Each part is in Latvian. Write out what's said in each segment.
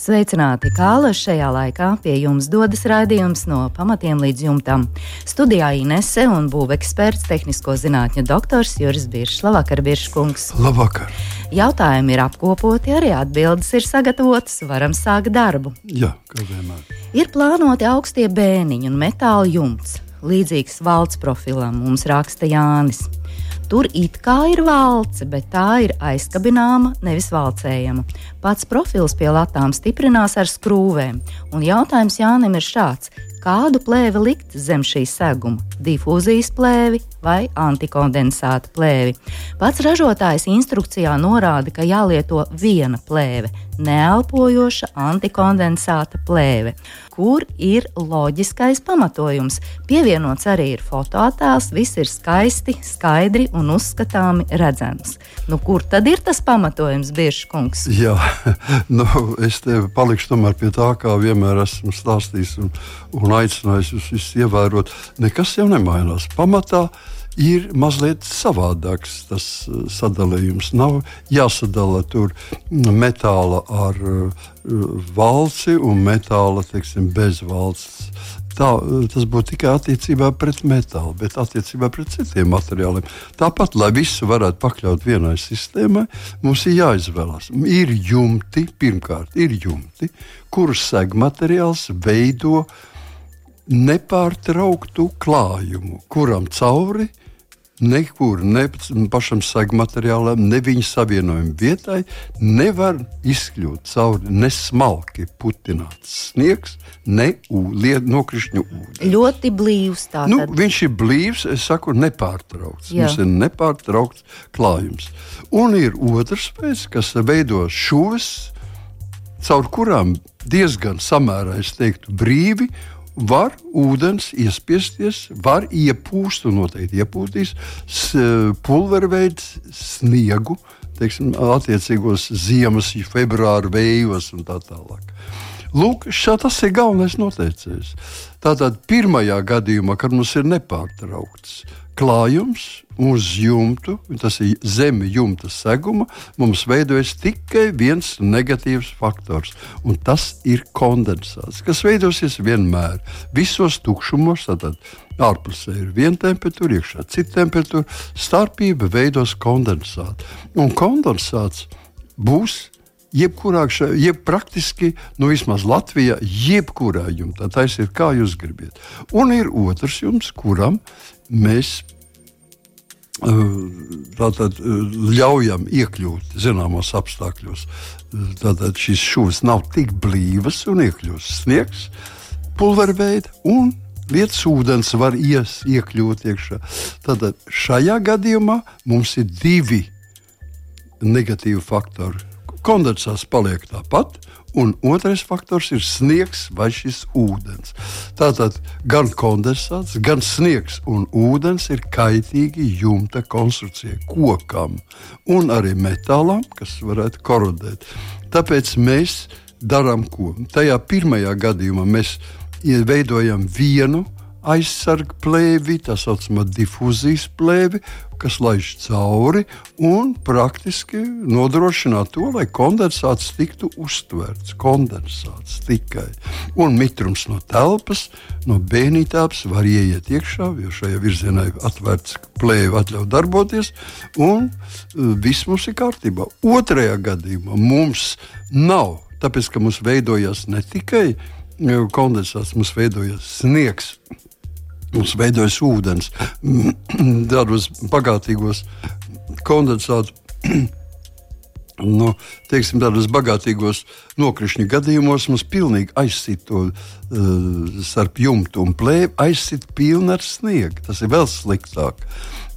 Sveicināti, Kāla! Šajā laikā pie jums dodas raidījums no pamatiem līdz jumtam. Studijā Inese un būveksperts, tehnisko zinātņu doktors Juris Biršs. Labvakar, Birškungs! Labvakar! Jautājumi ir apkopoti, arī atbildes ir sagatavotas, varam sākt darbu. Jā, kā vienmēr. Ir plānoti augstie bēniņi un metāla jumts. Līdzīgs valsts profilam mums raksta Jānis. Tur it kā ir valce, bet tā ir aizkabināma, nevis valcējama. Pats profils pie latām stiprinās ar skrūvēm, un jautājums Jānim ir šāds: kādu plēvi likt zem šī seguma? Difūzijas plēvi vai antikondensāta plēvi? Pats ražotājs instrukcijā norāda, ka jālieto viena plēve - neelpojoša antikondensāta plēve kur ir loģiskais pamatojums. Pievienots arī ir fotoattēls, viss ir skaisti, skaidri un uzskatāmi redzams. Nu, kur tad ir tas pamatojums, Biežs kungs? Jā, nu, es tevi palikšu tomēr pie tā, kā vienmēr esmu stāstījis un, un aicinājis jūs visus ievērot. Nekas jau nemainās. Pamatā ir mazliet savādāks tas uh, sadalījums. Nav jāsadala tur metāla ar uh, valci un metāla teiksim, bez valsts. Tā, uh, tas būtu tikai attiecībā pret metālu, bet attiecībā pret citiem materiāliem. Tāpat, lai visu varētu pakļaut vienai sistēmai, mums ir jāizvēlas. Ir jumti, pirmkārt, ir jumti, kurus segmateriāls veido nepārtrauktu klājumu, kuram cauri nekur, ne pašam segmateriālam, ne viņa savienojuma vietai nevar izkļūt cauri ne smalki putināts sniegs, ne nokrišņu ūdens. Ļoti blīvs tā. Nu, viņš ir blīvs, es saku, nepārtraukts. Jā. Mums ir nepārtraukts klājums. Un ir otrs veids, kas veido šos, caur kurām diezgan samērā, es teiktu, brīvi var ūdens iespiesties, var iepūst un noteikti iepūtīs pulverveids sniegu, teiksim, attiecīgos ziemas, februāra vējos un tā tālāk. Lūk, šā, tas ir galvenais noteicējs. Tātad pirmajā gadījumā, kad mums ir nepārtraukts klājums uz jumtu, tas ir zem jumta seguma, mums veidojas tikai viens negatīvs faktors, un tas ir kondensāts, kas veidosies vienmēr visos tukšumos. Tātad ārpusē ir viena temperatūra, iekšā cita temperatūra, starpība veidos kondensātu. Un kondensāts būs jebkurā, jeb praktiski, nu vismaz Latvijā, jebkurā jumtā. Tas ir kā jūs gribat. Un ir otrs jums, kuram mēs tātad, ļaujam iekļūt zināmos apstākļos. Tātad šīs šūnas nav tik blīvas un iekļūst sniegs, pulverveida un lietas ūdens var ies, iekļūt iekšā. Tātad šajā gadījumā mums ir divi negatīvi faktori. Kondensāts paliek tāpat, Un otrais faktors ir sniegs vai šis ūdens. Tātad gan kondensāts, gan sniegs un ūdens ir kaitīgi jumta konstrukcijai, kokam un arī metālam, kas varētu korodēt. Tāpēc mēs darām ko? Tajā pirmajā gadījumā mēs veidojam vienu aizsarga plēvi, tā saucamā difūzijas plēvi, kas laiž cauri un praktiski nodrošina to, lai kondensāts tiktu uztverts. Kondensāts tikai. Un mitrums no telpas, no bēnītāps var ieiet iekšā, jo šajā virzienā ir atvērts plēvi, atļauj darboties, un e, viss mums ir kārtībā. Otrajā gadījumā mums nav, tāpēc ka mums veidojas ne tikai e, kondensāts, mums veidojas sniegs Mums veidojas ūdens, tādos bagātīgos kondensātu. Nu, teiksim, tādos bagātīgos nokrišņu gadījumos mums pilnīgi aizsit to uh, starp jumtu un plēvi, aizsit pilni ar sniegu. Tas ir vēl sliktāk.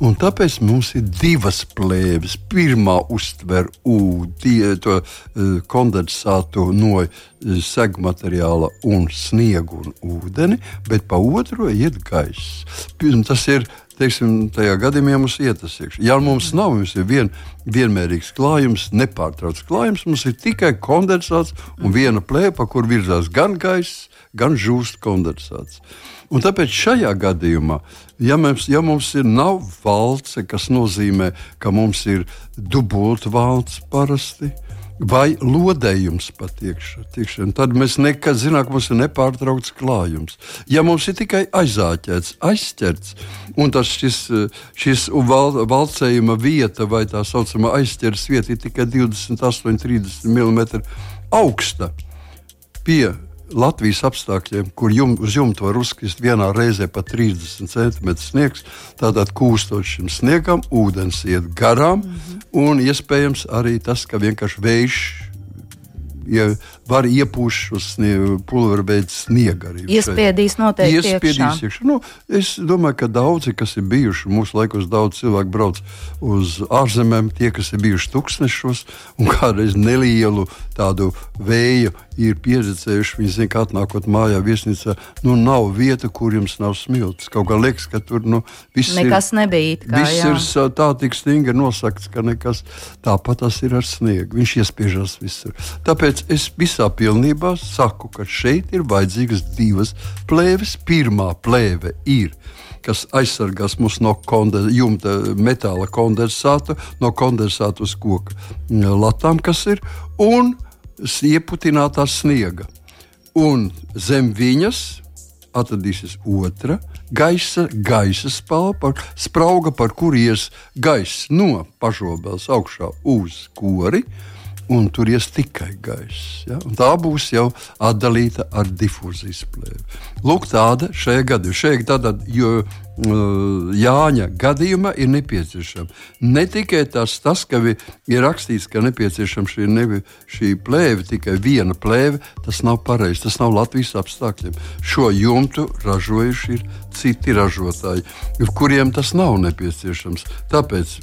Un tāpēc mums ir divas plēves. Pirmā uztver ūdeni, to uh, kondensātu no uh, segu materiāla un sniegu un ūdeni, bet pa otro iet gaiss. Tas ir teiksim, tajā gadījumā mums iet tas iekšā. Ja mums nav, mums ir vien, vienmērīgs klājums, nepārtraukts klājums, mums ir tikai kondensāts un viena plēve, pa kur virzās gan gaiss, gan žūst kondensāts. Un tāpēc šajā gadījumā, ja mums, ja mums ir nav valce, kas nozīmē, ka mums ir dubultvalce parasti, vai lodējums pat iekšā. Tad mēs nekad zinām, ka mums ir nepārtraukts klājums. Ja mums ir tikai aizāķēts, aizķerts, un tas šis, šis val, valcējuma vieta vai tā saucamā aizķeres vieta ir tikai 28, 30 mm augsta pie Latvijas apstākļiem, kur jum, uz jumta var uzkrist vienā reizē pat 30 cm sniegs, tātad kūstot šim sniegam, ūdens iet garām, mm -hmm. un iespējams arī tas, ka vienkārši vējš ja var iepūst uz pulverveida sniega. Iespiedīs noteikti. Iespiedīs iekšā. Nu, es domāju, ka daudzi, kas ir bijuši mūsu laikos, daudz cilvēku brauc uz ārzemēm, tie, kas ir bijuši tūkstnešos un kādreiz nelielu tādu vēju ir pieredzējuši. Viņi zina, ka atnākot mājā, viesnīcā, nu nav vieta, kur jums nav smilts. Kaut kā liekas, ka tur nu, viss nekas ir, nebija. Kā, viss jā. ir tā tik stingri nosakts, ka nekas tāpat tas ir ar sniegu. Viņš iespiežas visur. Tāpēc Tāpēc es visā pilnībā saku, ka šeit ir vajadzīgas divas plēves. Pirmā plēve ir kas aizsargās mūs no konde, jumta metāla kondensāta, no kondensāta uz koka latām, kas ir, un ieputinātā sniega. Un zem viņas atradīsies otra gaisa, gaisa spalva, sprauga, par kurijas gaisa no pašobels augšā uz kori un tur ies tikai gaiss. Ja? Un tā būs jau atdalīta ar difūzijas plēvi. Lūk, tāda šajā gadījumā. Šeit tātad, jo uh, Jāņa gadījumā ir nepieciešama ne tikai tas, tas ka ir rakstīts, ka nepieciešama šī, nevi, šī plēve, tikai viena plēve. Tas nav pareizi, tas nav Latvijas apstākļiem. Šo jumtu ražojuši ir citi ražotāji, kuriem tas nav nepieciešams. Tāpēc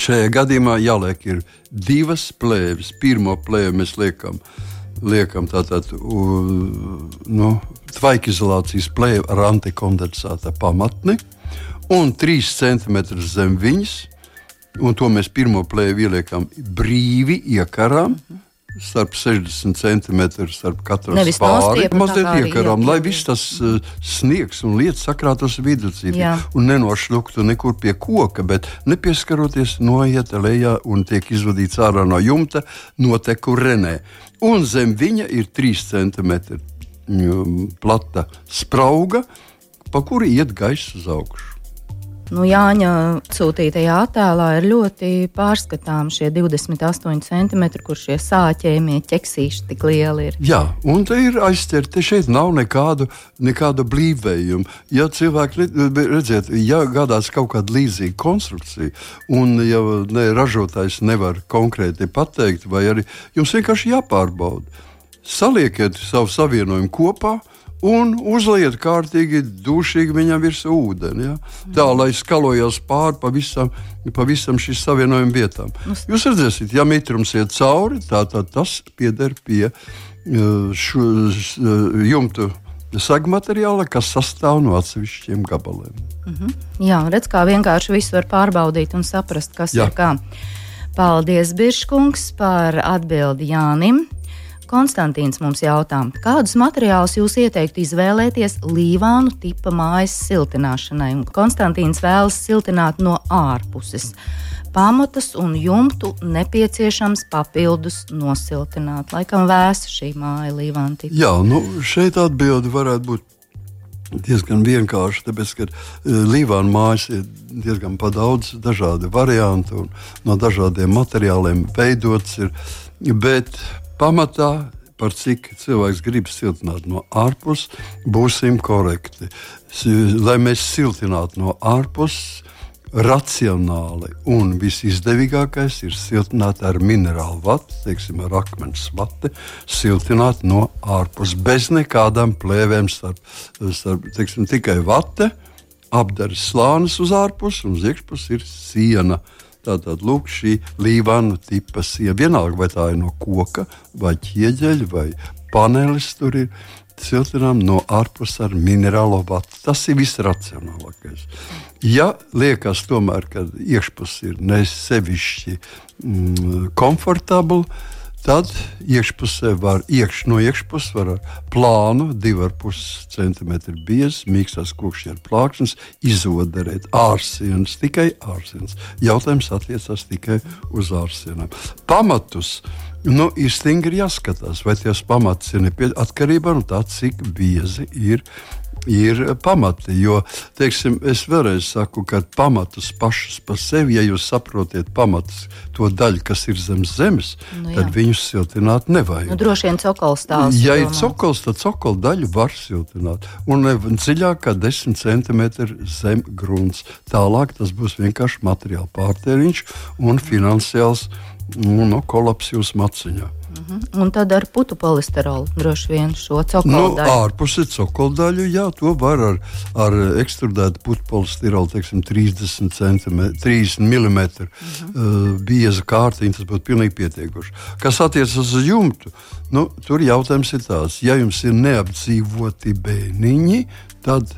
šajā gadījumā jāliek ir divas plēves. Pirmo plēvi mēs liekam, liekam tātad nu, tvaikizolācijas plēvi ar antikondensāta pamatni un 3 cm zem viņas. Un to mēs pirmo plēvi ieliekam brīvi iekarām. Mm -hmm starp 60 centimetriem starp katru pāri. Mazliet iekarām, lai viss tas uh, sniegs un lietas sakrātos vidū un nenošļuktu nekur pie koka, bet nepieskaroties noiet lejā un tiek izvadīts ārā no jumta noteku renē. Un zem viņa ir 3 centimetri mm, plata sprauga, pa kuru iet gaiss uz augšu. Nu, Jāņa sūtītajā attēlā ir ļoti pārskatāms šie 28 cm, kur šie sāķējumie ķeksīši tik lieli ir. Jā, un te ir aizķerti. Šeit nav nekādu, nekādu blīvējumu. Ja cilvēki redziet, ja gadās kaut kāda līdzīga konstrukcija, un ja ne, ražotājs nevar konkrēti pateikt, vai arī jums vienkārši jāpārbauda. Saliekiet savu savienojumu kopā, un uzliet kārtīgi dušīgi viņam virsū ūdeni. Ja? Tā lai skalojas pāri pavisam, pavisam šīs savienojuma vietām. Jūs redzēsiet, ja mitrums iet cauri, tad tas pieder pie šo, jumtu sagmateriāla, kas sastāv no atsevišķiem gabaliem. Mm -hmm. Jā, redz, kā vienkārši visu var pārbaudīt un saprast, kas Jā. ir kā. Paldies, Biržkungs, par atbildi Jānim. Konstantīns mums jautā, kādus materiālus jūs ieteiktu izvēlēties līvānu tipa mājas siltināšanai? Konstantīns vēlas siltināt no ārpuses. Pamatus un jumtu nepieciešams papildus nosiltināt. Laikam vēsa šī māja līvāna tipa. Jā, nu šeit atbildi varētu būt diezgan vienkārši, tāpēc, ka uh, Līvāna mājas ir diezgan daudz dažādu variantu un no dažādiem materiāliem veidots. Ir, bet pamatā par cik cilvēks grib siltināt no ārpuses, būsim korekti. Lai mēs siltinātu no ārpuses, racionāli un visizdevīgākais ir siltināt ar minerālu vatu, teiksim, ar akmens vati, siltināt no ārpuses bez nekādām plēvēm, starp, starp, teiksim, tikai vate, apdares slānis uz ārpuses un uz iekšpuses ir siena. Tātad lūk, šī līvānu tipa siena, vienalga vai tā ir no koka, vai ķieģeļa, vai panelis tur ir. siltinām no ārpuses ar minerālo vatu. Tas ir visracionālākais. Ja liekas, tomēr, ka iekšpusē ir nesevišķi mm, komfortabli, Tad iekšpusē var iekš, no iekšpuses var ar plānu, 2,5 cm biezs, mīkstās kokšņa plāksnes, izodarēt ārsienas, tikai ārsienas. Jautājums attiecās tikai uz ārsienām. Pamatus nu, ir stingri jāskatās, vai tie pamats ir nepieciešams atkarībā no tā, cik biezi ir ir pamati. Jo, teiksim, es vēlreiz saku, ka pamatus pašus par sevi, ja jūs saprotat pamatus, to daļu, kas ir zem zemes, nu, jā. tad viņus siltināt nevajag. Nu, droši vien cokols tās. Ja ir cokols, tad cokola daļu var siltināt. Un ne dziļāk kā 10 cm zem grunts. Tālāk tas būs vienkārši materiāla pārtēriņš un finansiāls nu, no kolaps jūsu maciņā. -hmm. Un tad ar putu polisterolu droši vien šo cokolu nu. Ārpusē cokolu daļu, jā, to var ar, ar ekstrudētu putu polistirolu, teiksim, 30 cm, 30 mm mm -hmm. uh, bieza kārtiņa, tas būtu pilnīgi pietiekoši. Kas attiecas uz jumtu, nu, tur jautājums ir tāds, ja jums ir neapdzīvoti bēniņi, tad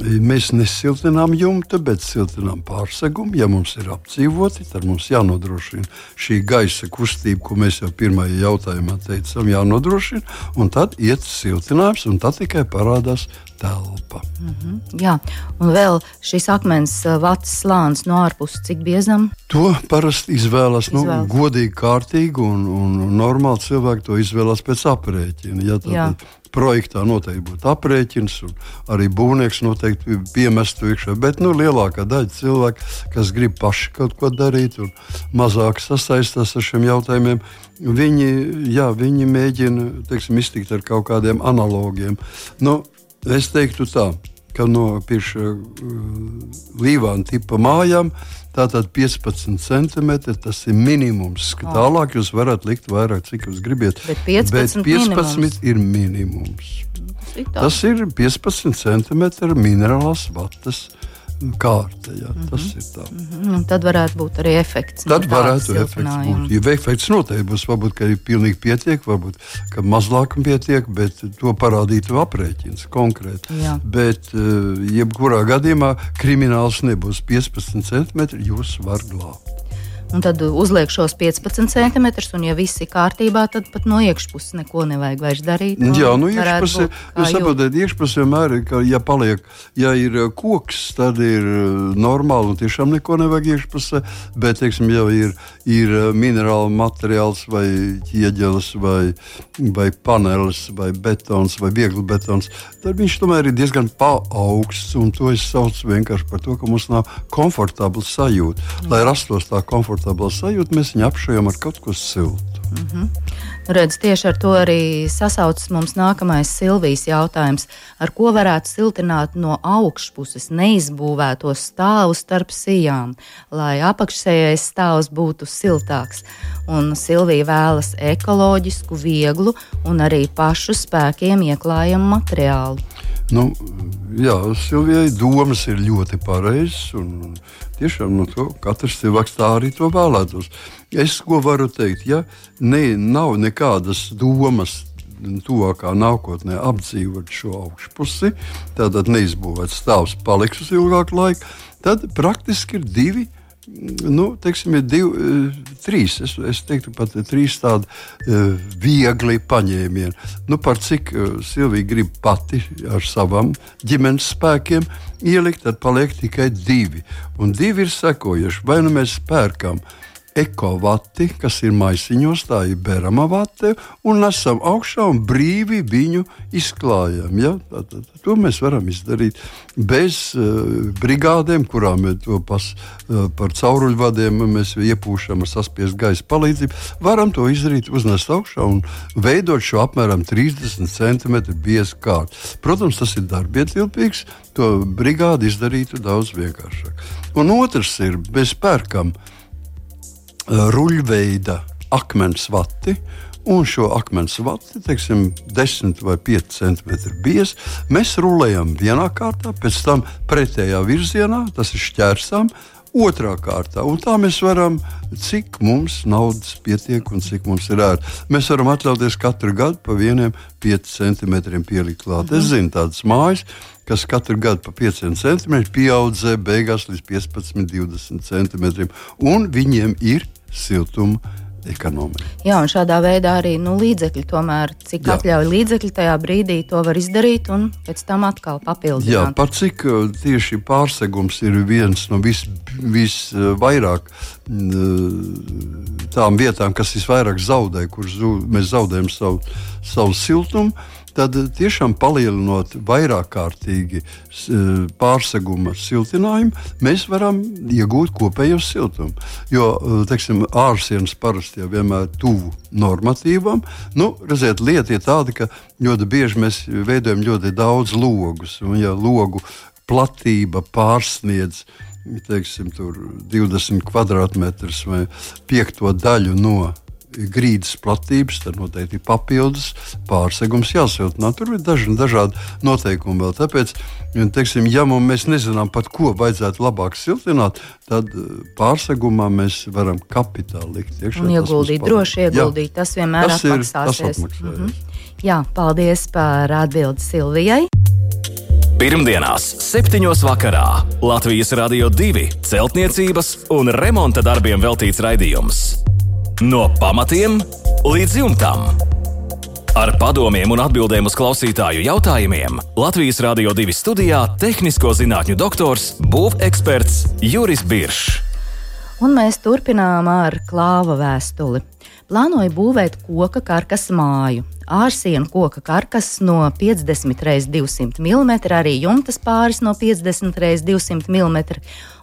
Mēs nesiltinām jumtu, bet siltinām pārsegumu. Ja mums ir apdzīvoti, tad mums jānodrošina šī gaisa kustība, ko mēs jau pirmajā jautājumā teicām, jānodrošina. Un tad iet siltinājums, un tad tikai parādās telpa. Mm -hmm, jā, un vēl šis akmens uh, vats slānis no ārpuses, cik biezam? To parasti izvēlas, nu, izvēlas. godīgi, kārtīgi, un, un normāli cilvēki to izvēlas pēc aprēķina. Ja, tad, projektā noteikti būtu aprēķins, un arī būvnieks noteikti piemestu iekšā. Bet nu, lielākā daļa cilvēku, kas grib paši kaut ko darīt un mazāk sasaistās ar šiem jautājumiem, viņi, jā, viņi mēģina teiksim, iztikt ar kaut kādiem analogiem. Nu, es teiktu tā, ka no uh, līvāna tipa mājām Tātad 15 centimetri tas ir minimums. Oh. Tālāk jūs varat likt vairāk, cik jūs gribat. Bet 15, bet 15 minimums. ir minimums. Tas ir 15 centimetri minerālās vatas kārta. Jā, mm -hmm. Tas ir tā. Mm -hmm. Tad varētu būt arī efekts. Tad varētu efekts būt. Ja efekts noteikti būs, varbūt arī pilnīgi pietiek, varbūt mazāk pietiek, bet to parādītu aprēķins konkrēti. Jā. Bet eh, jebkurā gadījumā krimināls nebūs 15 centimetri, jūs varat glābt un tad uzliek šos 15 centimetrus, un, ja viss ir kārtībā, tad pat no iekšpuses neko nevajag vairs darīt. Jā, no iekšpuses, jūs saprotat, iekšpusē vienmēr ir, ka, ja paliek, ja ir uh, koks, tad ir uh, normāli, un tiešām neko nevajag iekšpusē, bet, teiksim, jau ir, ir uh, minerāla materiāls vai ķieģelis vai, vai panelis vai betons vai viegli betons, tad viņš tomēr ir diezgan paaugsts, un to es saucu vienkārši par to, ka mums nav komfortabla sajūta. Lai rastos tā komfortabla sajūta, mēs viņu apšējam ar kaut ko siltu. Mm -hmm. Redz, tieši ar to arī sasaucas mums nākamais Silvijas jautājums. Ar ko varētu siltināt no augšpuses neizbūvētos stāvus starp sijām, lai apakšējais stāvs būtu siltāks? Un Silvija vēlas ekoloģisku, vieglu un arī pašu spēkiem ieklājamu materiālu. Nu, jā, Silvijai domas ir ļoti pareizas. Tiešām no to katrs cilvēks tā arī to vēlētos. Es ko varu teikt, ja ne, nav nekādas domas tuvākā nākotnē apdzīvot šo augšpusi, tad neizbūvēts stāvs paliks uz ilgāku laiku, tad praktiski ir divi nu, teiksim, ir divi, eh, trīs. Es, es teiktu, pat trīs tādi uh, viegli paņēmieni. Nu, par cik Silvija grib pati ar savām ģimenes spēkiem ielikt, tad paliek tikai divi. Un divi ir sekojuši. Vai nu mēs pērkam ekovati, kas ir maisiņos, tā ir berama vate, un nesam augšā un brīvi viņu izklājam. Ja? Tā, tā, tā, to mēs varam izdarīt bez uh, brigādēm, kurām to pas, uh, par cauruļvadiem mēs iepūšam ar saspiestu gaisa palīdzību. Varam to izdarīt, uznest augšā un veidot šo apmēram 30 cm biezu kārtu. Protams, tas ir darbietilpīgs, to brigādi izdarītu daudz vienkāršāk. Un otrs ir bez pērkam ruļveida akmens vati. Un šo akmens vati, teiksim, 10 vai 5 cm biezs, mēs rulējam vienā kārtā, pēc tam pretējā virzienā, tas ir šķērsām, otrā kārtā. Un tā mēs varam, cik mums naudas pietiek un cik mums ir ērti. Mēs varam atļauties katru gadu pa vieniem 5 centimetriem pielikt klāt. Mhm. Es zinu tādas mājas, kas katru gadu pa 5 centimetriem pieaudzē beigās līdz 15, 20 centimetriem, un viņiem ir siltuma ekonomika. Jā, un šādā veidā arī nu, līdzekļi, tomēr, cik Jā. atļauj līdzekļi tajā brīdī, to var izdarīt un pēc tam atkal papildināt. Jā, par cik uh, tieši pārsegums ir viens no visvairāk vis, uh, tām vietām, kas visvairāk zaudē, kur mēs zaudējam savu, savu siltumu tad tiešām palielinot vairāk kārtīgi pārseguma siltinājumu, mēs varam iegūt kopējo siltumu. Jo teiksim, ārsienas parasti jau vienmēr tuvu normatīvam. Nu, redziet, lieta ir tāda, ka ļoti bieži mēs veidojam ļoti daudz logus. Un, ja logu platība pārsniedz teiksim, 20 kvadrātmetrus vai piekto daļu no grīdas platības, tad noteikti ir papildus pārsegums jāsiltinā. Tur ir daži dažādi noteikumi vēl. Tāpēc, teiksim, ja mēs nezinām, pat ko vajadzētu labāk siltināt, tad eh, pārsegumā mēs varam kapitāli likt iekšā. Un ieguldīt, droši ieguldīt, Jā. tas vienmēr tas atmaksāsies. Ir, tas mm -hmm. Jā, paldies par atbildi Silvijai. Pirmdienās, 7. vakarā Latvijas Rādio 2 celtniecības un remonta darbiem veltīts raidījums. No pamatiem līdz jumtam. Ar padomiem un atbildēm uz klausītāju jautājumiem Latvijas Rādio 2 studijā - tehnisko zinātņu doktors, būveksperts Juris Biršs. Un mēs turpinām ar klāva vēstuli. Plānoju būvēt koka karkas māju. Ārsienu koka karkas no 50 x 200 mm, arī jumtas pāris no 50 x 200 mm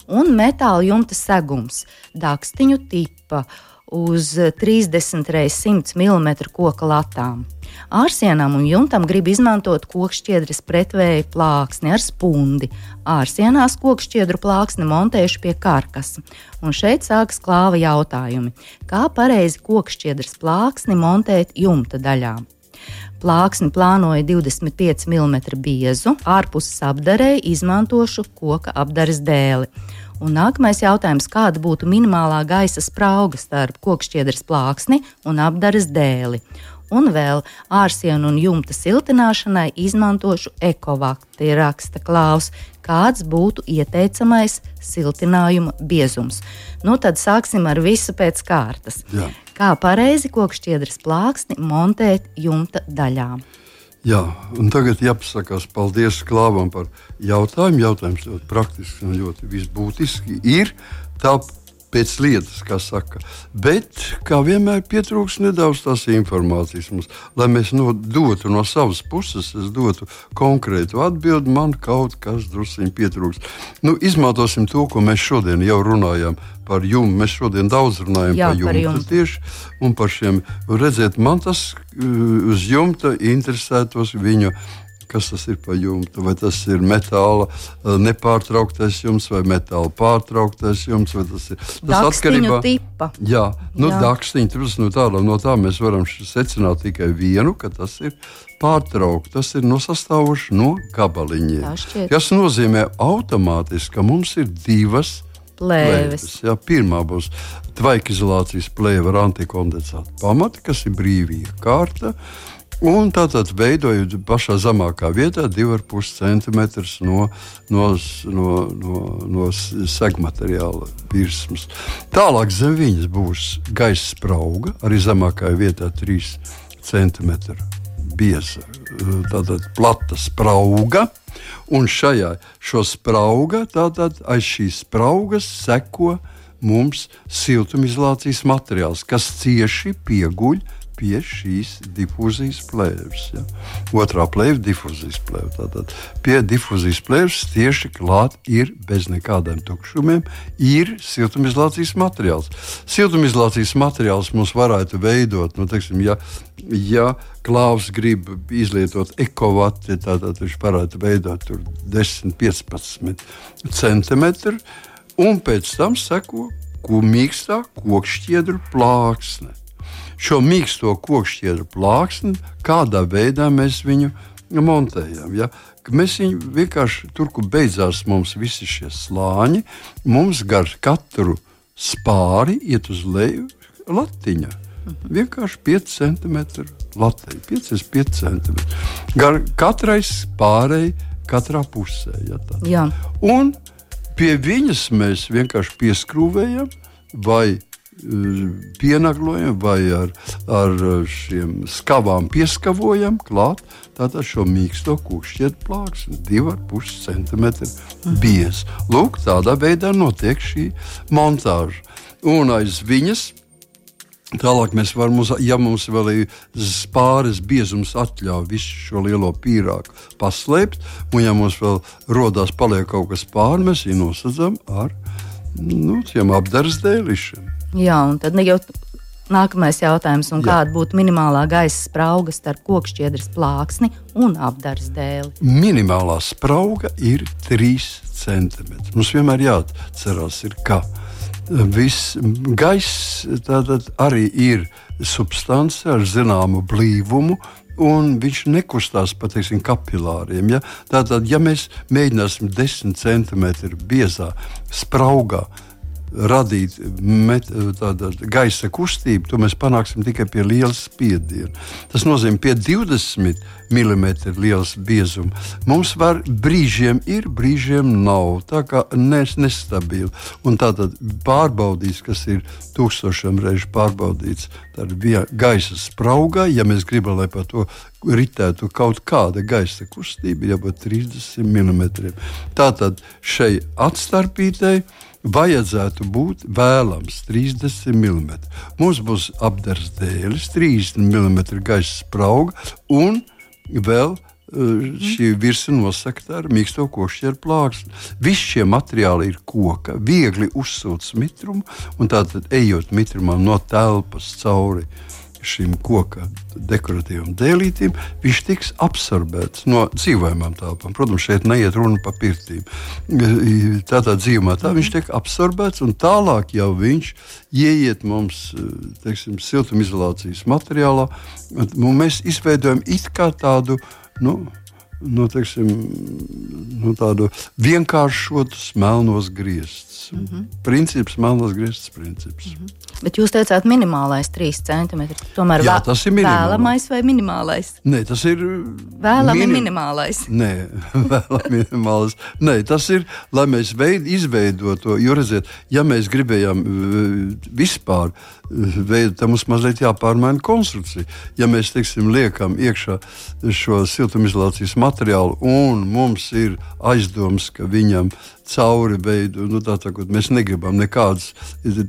un metāla jumta segums, dakstiņu tipa uz 30 x 100 mm koka latām. Ārsienām un jumtam grib izmantot kokšķiedras pretvēja plāksni ar spundi. Ārsienās kokšķiedru plāksni montējuši pie karkas. Un šeit sākas klāva jautājumi. Kā pareizi kokšķiedras plāksni montēt jumta daļā? Plāksni plānoja 25 mm biezu, ārpuses apdarēji izmantošu koka apdares dēli. Un nākamais jautājums, kāda būtu minimālā gaisa sprauga starp kokšķiedras plāksni un apdares dēli? Un vēl ārsienu un jumta siltināšanai izmantošu ekovakti, raksta Klaus. Kāds būtu ieteicamais siltinājuma biezums? Nu, tad sāksim ar visu pēc kārtas. Jā. Kā pareizi kokšķiedras plāksni montēt jumta daļām? Jā, un tagad jāpasakās paldies Klāvam par jautājumu. Jautājums ļoti praktisks un ļoti visbūtiski ir tā pēc lietas, kā saka. Bet, kā vienmēr, pietrūks nedaudz tās informācijas mums. Lai mēs no, dotu no savas puses, es dotu konkrētu atbildi, man kaut kas druskuļi pietrūks. Nu, izmantosim to, ko mēs šodien jau runājam par jumtu. Mēs šodien daudz runājam Jā, par jumtu, tieši un par šiem. Redziet, man tas uh, uz jumta interesētos viņu kas tas ir pa jumtu. Vai tas ir metāla uh, nepārtrauktais jumts vai metāla pārtrauktais jumts. Tas ir tas atkarībā no tipa. Jā, nu, dakstiņi, tas, no, tā, no tā mēs varam secināt tikai vienu, ka tas ir pārtraukts. Tas ir nosastāvošs no gabaliņiem. Tas nozīmē automātiski, ka mums ir divas plēves. Jā, pirmā būs tvaikizolācijas plēve ar antikondensātu pamatu, kas ir brīvība kārta. Un tātad veidojot pašā zemākā vietā 2,5 cm no, no, no, no, no segmateriāla virsmas. Tālāk zem viņas būs gaisa sprauga, arī zemākajā vietā 3 cm bieza, tātad plata sprauga. Un šajā sprauga, tātad aiz šīs spraugas seko mums siltumizolācijas materiāls, kas cieši pieguļ pie šīs difūzijas plēves. Ja. Otrā plēve - difūzijas plēve. Tātad pie difūzijas plēves tieši klāt ir bez nekādiem tukšumiem, ir siltumizolācijas materiāls. Siltumizolācijas materiāls mums varētu veidot, nu, teiksim, ja, ja klāvs grib izlietot ekovati, tad viņš varētu veidot 10, 15 centimetru, un pēc tam seko ko mīkstā kokšķiedru plāksne šo mīksto kokšķiedru plāksni, kādā veidā mēs viņu montējam. Ja? mēs viņu vienkārši tur, kur beidzās mums visi šie slāņi, mums gar katru spāri iet uz leju latiņa. Vienkārši 5 centimetri latiņa, 5,5 centimetri. Gar katrai spārei, katrā pusē. Ja. Un pie viņas mēs vienkārši pieskrūvējam vai pienaglojam vai ar, ar šiem skavām pieskavojam klāt. Tātad šo mīksto kūšķietu plāksni, 2,5 cm biez. Lūk, tādā veidā notiek šī montāža. Un aiz viņas Tālāk mēs varam, ja mums vēl ir pāris biezums, atļauj visu šo lielo pīrāgu paslēpt, un ja mums vēl rodas paliek kaut kas pāri, mēs viņu nosacām ar nu, tiem apdars dēlišiem. Jā, un tad jau nākamais jautājums, kāda būtu minimālā gaisa sprauga starp kokšķiedras plāksni un apdars dēli? Minimālā sprauga ir 3 cm. Mums vienmēr jāatcerās, ir, ka viss gaiss arī ir substance ar zināmu blīvumu, un viņš nekustās pa teiksim, kapilāriem. Ja? Tātad, ja mēs mēģināsim 10 cm biezā spraugā radīt met, tāda, gaisa kustību, to mēs panāksim tikai pie liela spiediena. Tas nozīmē, pie 20 mm liels biezuma. Mums var brīžiem ir, brīžiem nav. Tā kā nes, nestabili. Un tātad pārbaudīts, kas ir tūkstošiem reižu pārbaudīts, tad gaisa spraugā, ja mēs gribam, lai par to ritētu kaut kāda gaisa kustība, jābūt 30 mm. Tātad šai atstarpītei vajadzētu būt vēlams 30 mm. Mums būs apgabals dēlis, 30 mm gaisa sprauga un vēl uh, šī virsma nosakta ar mīksto košķeru plāksni. Visi šie materiāli ir koka, viegli uzsūts mitrumu, un tātad ejot mitrumam no telpas cauri šīm koka dekoratīvām dēlītīm, viņš tiks absorbēts no dzīvojamām telpām. Protams, šeit neiet runa par pirtīm. Tādā dzīvumā tā viņš tiek absorbēts, un tālāk jau viņš ieiet mums teiksim, siltumizolācijas materiālā. Mēs izveidojam it kā tādu. Nu, nu, teiksim, nu, tādu vienkāršotu melnos griestus. Mm -hmm. Princips, melnos griestus princips. Mm -hmm. Bet jūs teicāt, minimālais 3 cm. Tomēr Jā, tas ir. Vēlamais vai minimālais? Nē, tas ir. Vēlami minim... minimālais. Nē, vēlami minimālais. Nē, tas ir, lai mēs veid, izveidotu to. Jo, redziet, ja mēs gribējām vispār veidot, tad mums mazliet jāpārmaina konstrukcija. Ja mēs, teiksim, liekam iekšā šo siltumizolācijas materiālu un mums ir aizdoms, ka viņam cauri veidu. Nu, tā, tā, mēs negribam nekādas,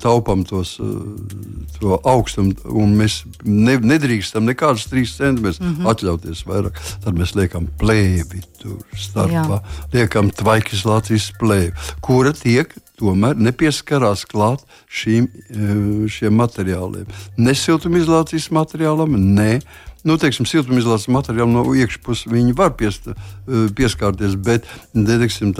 taupām tos, eh, to augstumu, un mēs ne, nedrīkstam nekādas trīs centimetrus mm -hmm. atļauties vairāk. Tad mēs liekam plēvi tur starpā, Jā. liekam tvaikizolācijas plēvi, kura tiek tomēr nepieskarās klāt šīm, eh, šiem materiāliem. Ne siltumizolācijas materiālam, ne nu, teiksim, siltumizolācijas materiāli no iekšpuses viņi var piest, eh, pieskārties, bet teiksim,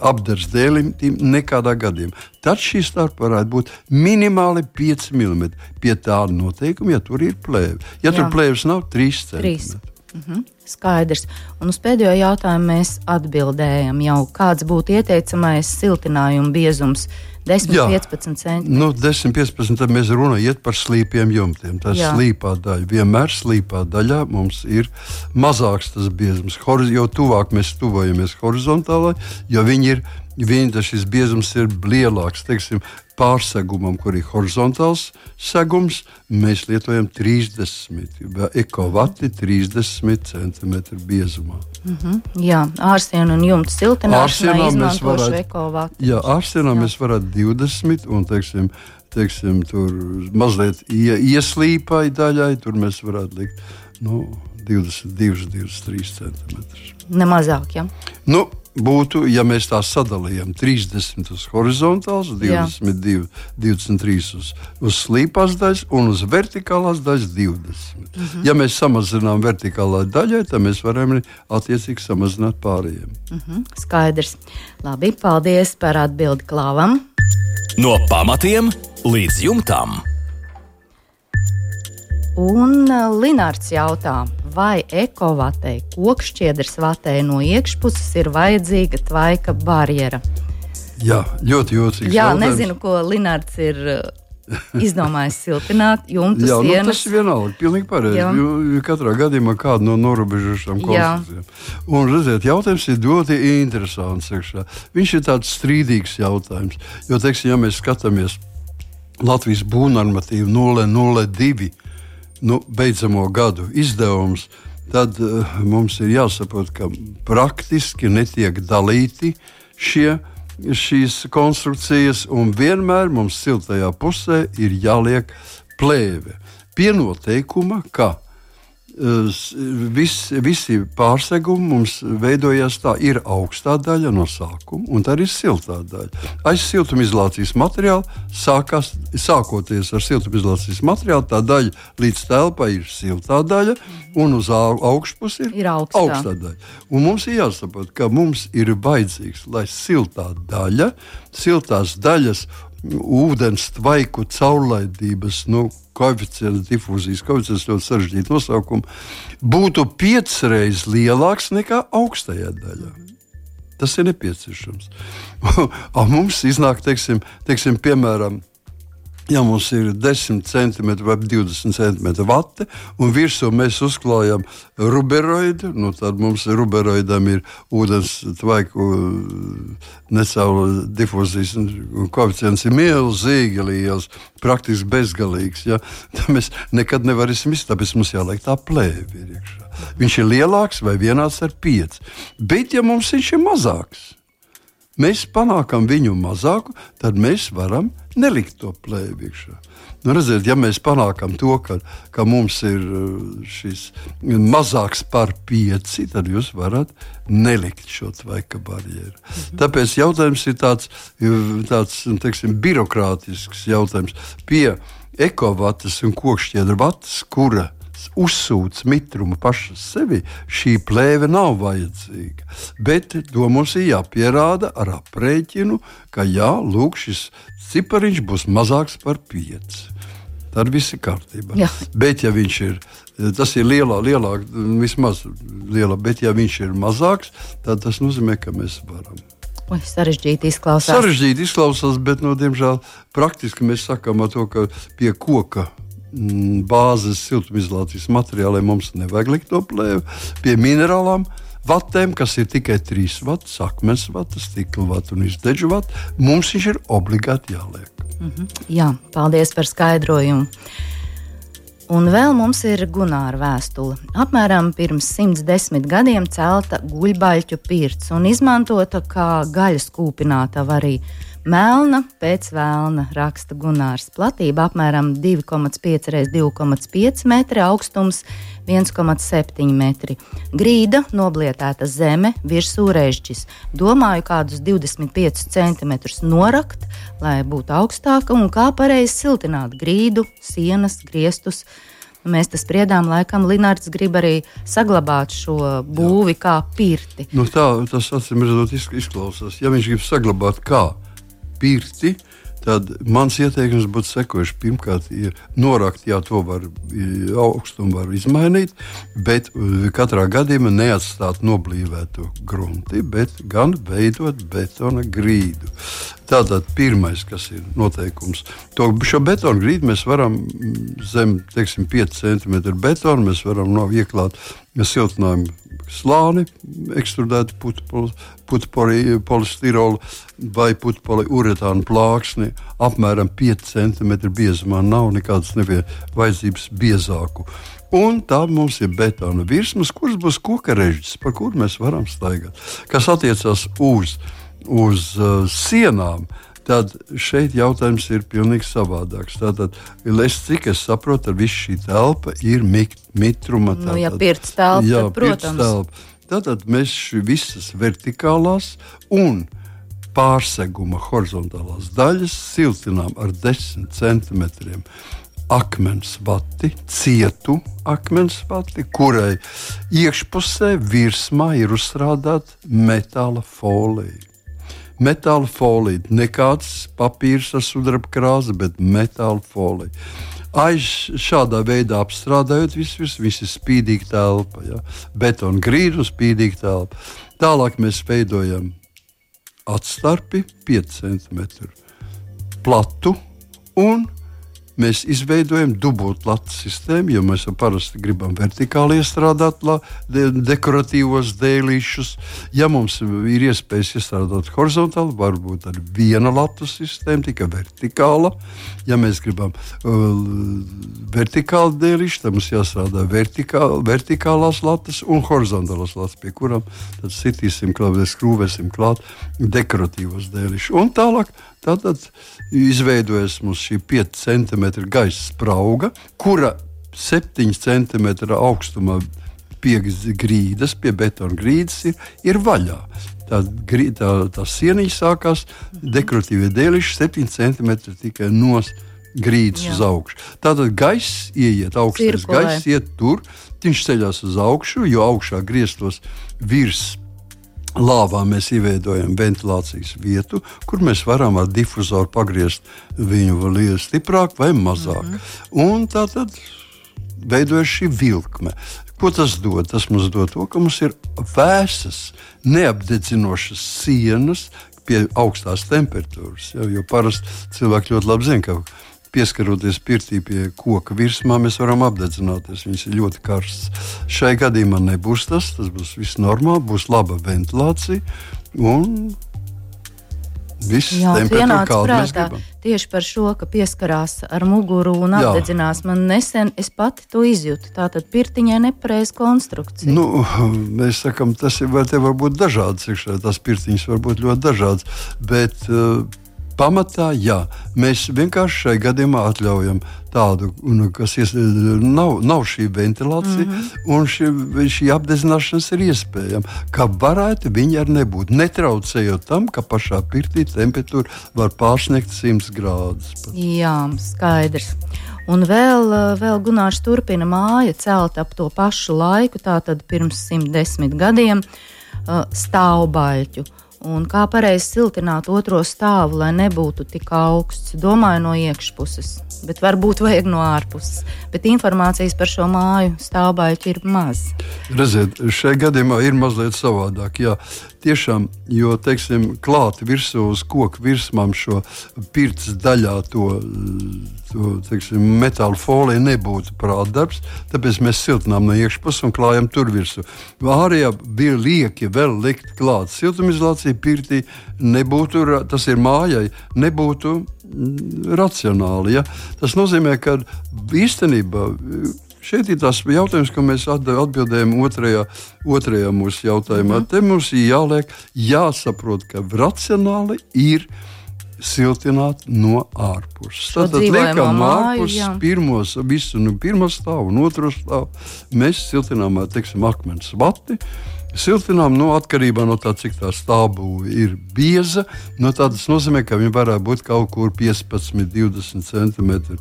apdars dēlim nekādā gadījumā. Tad šī starpa varētu būt minimāli 5 mm. Pie tāda noteikuma, ja tur ir plēve. Ja Jā. tur plēves nav, 3 cm. Mhm, skaidrs. Un uz pēdējo jautājumu mēs atbildējam jau, kāds būtu ieteicamais siltinājuma biezums 10, Jā. 15 centimetri. Nu, 10, 15 tad mēs runājam par slīpiem jumtiem. Tā ir slīpā daļa. Vienmēr slīpā daļā mums ir mazāks tas biezums. Jo tuvāk mēs tuvojamies horizontālai, jo viņi ir Viņa šis biezums ir lielāks. Teiksim, pārsegumam, kur ir horizontāls segums, mēs lietojam 30 ekovati 30 cm biezumā. Mm -hmm. Jā, ārsienu un jumta siltināšanā izmantošu ekovati. Jā, ārsienā jā. mēs varētu 20 un, teiksim, teiksim, tur mazliet ie, ieslīpai daļai, tur mēs varētu likt nu, 22, 23 cm. Ne mazāk, jā. Ja? Nu, būtu, ja mēs tā sadalījām 30 uz horizontālas, 22, Jā. 23 uz, uz slīpās daļas un uz vertikālās daļas 20. Mm -hmm. Ja mēs samazinām vertikālā daļai, tad mēs varam attiecīgi samazināt pārējiem. Mm -hmm. Skaidrs. Labi, paldies par atbildi klāvam. No pamatiem līdz jumtam. Un Linārds jautā, vai ekovatei, kokšķiedras vatei no iekšpuses ir vajadzīga tvaika barjera? Jā, ļoti jocīgs. Jā, jautājums. nezinu, ko Linārds ir izdomājis siltināt jumtu Jā, nu, sienas. tas ir vienalga. Pilnīgi pareizi. Jo, katrā gadījumā kāda no norobežošām Jā. konstrukcijām. Un, redziet, jautājums ir ļoti interesants. Iekšā. Viņš ir tāds strīdīgs jautājums. Jo, teiksim, ja mēs skatāmies Latvijas būvnormatīvu 002 nu, beidzamo gadu izdevumus, tad uh, mums ir jāsaprot, ka praktiski netiek dalīti šie šīs konstrukcijas, un vienmēr mums siltajā pusē ir jāliek plēve. Pie noteikuma, ka vis, visi pārsegumi mums veidojās tā, ir augstā daļa no sākuma, un tā ir siltā daļa. Aiz siltumizolācijas materiāla, sākās, sākoties ar siltumizolācijas materiālu, tā daļa līdz telpai ir siltā daļa, un uz au- augšpusi ir, Ir augstā. augstā daļa. Un mums ir jāsaprot, ka mums ir vajadzīgs, lai siltā daļa, siltās daļas, ūdens tvaiku caurlaidības, nu, koeficients, difūzijas koeficients, ļoti sarežģīti nosaukumi, būtu piecreiz lielāks nekā augstajā daļā. Tas ir nepieciešams. Mums iznāk, teiksim, teiksim, piemēram, Ja mums ir 10 cm vai 20 cm vate, un virsū mēs uzklājam ruberoidu, nu tad mums ruberoidam ir ūdens tvaiku necaur difūzijas un koeficients ir milzīgi liels, praktiski bezgalīgs. Ja? Tad mēs nekad nevarēsim izdarīt, tāpēc mums jāliek tā plēve iekšā. Viņš ir lielāks vai vienāds ar 5. Bet, ja mums viņš ir mazāks, mēs panākam viņu mazāku, tad mēs varam nelikt to plēvi iekšā. Nu, redziet, ja mēs panākam to, ka, ka mums ir uh, šis mazāks par pieci, tad jūs varat nelikt šo tvaika barjeru. Mhm. Tāpēc jautājums ir tāds, tāds teiksim, birokrātisks jautājums. Pie ekovatas un kokšķiedra vatas, kura uzsūc mitrumu pašas sevi, šī plēve nav vajadzīga. Bet to mums ir jāpierāda ar aprēķinu, ka jā, lūk, šis cipariņš būs mazāks par 5. Tad viss ir kārtībā. Jā. Bet, ja viņš ir, tas ir lielā, lielāk, vismaz lielā, bet ja viņš ir mazāks, tad tas nozīmē, ka mēs varam. Ui, sarežģīti izklausās. Sarežģīti izklausās, bet, no, diemžēl, praktiski mēs sakām to, ka pie koka bāzes siltumizolācijas materiāliem mums nevajag likt to plēvi. Pie minerālām vatēm, kas ir tikai 3 vats, akmens vats, stikla vats un izdeģu vats, mums viņš ir obligāti jāliek. Jā, paldies par skaidrojumu. Un vēl mums ir Gunāra vēstule. Apmēram pirms 110 gadiem celta guļbaļķu pirts un izmantota kā gaļas kūpinātava arī. Melna pēc vēlna, raksta Gunārs. Platība apmēram 2,5 x 2,5 metri, augstums 1,7 metri. Grīda, noblietēta zeme, virsū režģis. Domāju, kādus 25 cm norakt, lai būtu augstāka un kā pareizi siltināt grīdu, sienas, griestus. Mēs tas spriedām, laikam Linārds grib arī saglabāt šo būvi kā pirti. Nu, tā tas acīm redzot izk- izklausās. Ja viņš grib saglabāt kā pirti, tad mans ieteikums būtu sekojuši. Pirmkārt, ir norakt, jā, to var augstumu var izmainīt, bet uh, katrā gadījumā neatstāt noblīvētu grunti, bet gan veidot betona grīdu. Tātad pirmais, kas ir noteikums, to šo betonu grīdu mēs varam mm, zem teiksim, 5 cm betona, mēs varam no ieklāt siltinājumu slāni, ekstrudētu putekļu polistirolu vai putekļu uretānu plāksni apmēram 5 cm biezumā. Nav nekādas vajadzības biezāku. Un tā mums ir betona virsmas, kuras būs koka režģis, par kuru mēs varam staigāt. Kas attiecas uz, uz uh, sienām, tad šeit jautājums ir pilnīgi savādāks. Tātad, es, cik es saprotu, ar visu šī telpa ir mit, mitruma. Nu, ja tātad- pirts telpa, Jā, protams. pirts telpa. Tātad mēs visas vertikālās un pārseguma horizontālās daļas siltinām ar 10 centimetriem akmens vati, cietu akmens vati, kurai iekšpusē virsmā ir uzstrādāta metāla folija. Metāla folija, nekāds papīrs ar sudraba krāsu, bet metāla folija. Aiz šādā veidā apstrādājot visu, visu, visu ir spīdīga telpa, ja? betona grīda un spīdīga telpa. Tālāk mēs veidojam atstarpi 5 cm platu un mēs izveidojam dubultlatu sistēmu, jo mēs parasti gribam vertikāli iestrādāt la, de, dekoratīvos dēlīšus. Ja mums ir iespējas iestrādāt horizontāli, varbūt ar viena latu sistēmu, tikai vertikāla. Ja mēs gribam uh, vertikāli dēlīšu, tad mums jāstrādā vertikā, vertikālās latas un horizontālās latas, pie kurām sitīsim klāt, skrūvēsim klāt dekoratīvos dēlīšus. Un tālāk Tātad izveidojas mums šī 5 cm gaisa sprauga, kura 7 cm augstumā pie grīdas, pie betona grīdas ir, ir vaļā. Tā, tā, tā sieniņa sākās dekoratīvie dēliši 7 cm tikai no grīdas Jā. uz augšu. Tātad gaiss ieiet, augstais gaiss iet tur, viņš ceļās uz augšu, jo augšā grieztos virs Lāvā mēs ievietojam ventilācijas vietu, kur mēs varam ar difuzoru pagriezt viņu stiprāk vai mazāk. Mm -hmm. Un tā tad veidojas šī vilkme. Ko tas dod? Tas mums dod to, ka mums ir vēsas, neapdedzinošas sienas pie augstās temperatūras. Ja, jo parasti cilvēki ļoti labi zina, ka pieskaroties pirtī pie koka virsmā, mēs varam apdedzināties. Viņas ir ļoti karstas. Šai gadījumā nebūs tas, tas būs viss normāli, būs laba ventilācija. Un Viss ienāca prātā tieši par šo, ka pieskarās ar muguru un apdedzinās. Jā. Man nesen es pati to izjūtu. Tā tad pirtiņai nepareiza konstrukcija. Nu, mēs sakām, tas ir, var, var būt dažāds. Tās pirtiņas var būt ļoti dažādas. Bet, uh, pamatā, jā, mēs vienkārši šai gadījumā atļaujam tādu, kas ies, nav, nav šī ventilācija, mm -hmm. un šī, šī apdedzināšanas ir iespējama. Kā varētu viņi arī nebūt, netraucējot tam, ka pašā pirtī temperatūra var pārsniegt 100 grādus. Pat. Jā, skaidrs. Un vēl, vēl Gunārs turpina māja celt ap to pašu laiku, tātad pirms 110 gadiem, stāvbaļķu. Un kā pareizi siltināt otro stāvu, lai nebūtu tik augsts, domāju no iekšpuses, bet varbūt vajag no ārpuses. Bet informācijas par šo māju stāvbaļķi ir maz. Redziet, šajā gadījumā ir mazliet savādāk. Jā, tiešām, jo teiksim, klāt virsū uz koku virsmām šo pirts daļā to to teiksim, metāla folija nebūtu prātdarbs, tāpēc mēs siltinām no iekšpuses un klājam tur virsū. Ārējā bija lieki vēl likt klāt siltumizolācija pirtī, nebūtu, tas ir mājai, nebūtu mm, racionāli. Ja? Tas nozīmē, ka īstenībā Šeit ir tas jautājums, ko mēs atbildējām otrajā, otrajā mūsu jautājumā. Mm. Te mums ir jāliek, jāsaprot, ka racionāli ir siltināt no ārpuses. Tad liekam ārpus pirmos, visu nu, pirmā stāva un otro stāvu. Mēs siltinām, teiksim, akmens vati. Siltinām no nu, atkarībā no tā, cik tā stāvbūve ir bieza. No tā tas nozīmē, ka viņi varētu būt kaut kur 15, 20 centimetri.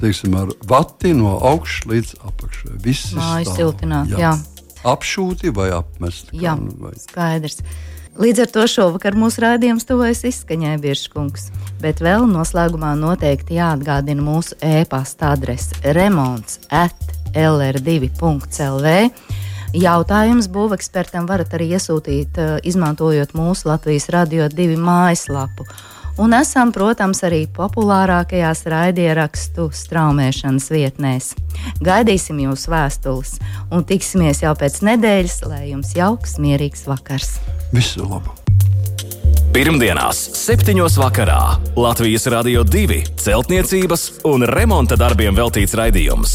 Teiksim, ar vati no augšas līdz apakšai. Viss ir siltināts. Jā. Jā. Apšūti vai apmesti. Jā, vai. skaidrs. Līdz ar to šovakar mūsu rādījums tuvojas izskaņai Biržkungs, bet vēl noslēgumā noteikti jāatgādina mūsu e-pasta adrese remonds at lr2.lv. Jautājums būvekspertam varat arī iesūtīt, eh, izmantojot mūsu Latvijas radio divu mājaslapu un esam, protams, arī populārākajās raidierakstu straumēšanas vietnēs. Gaidīsim jūsu vēstules un tiksimies jau pēc nedēļas, lai jums jauks, mierīgs vakars! Visu labu! Pirmdienās, 7. vakarā Latvijas Rādio 2 celtniecības un remonta darbiem veltīts raidījums.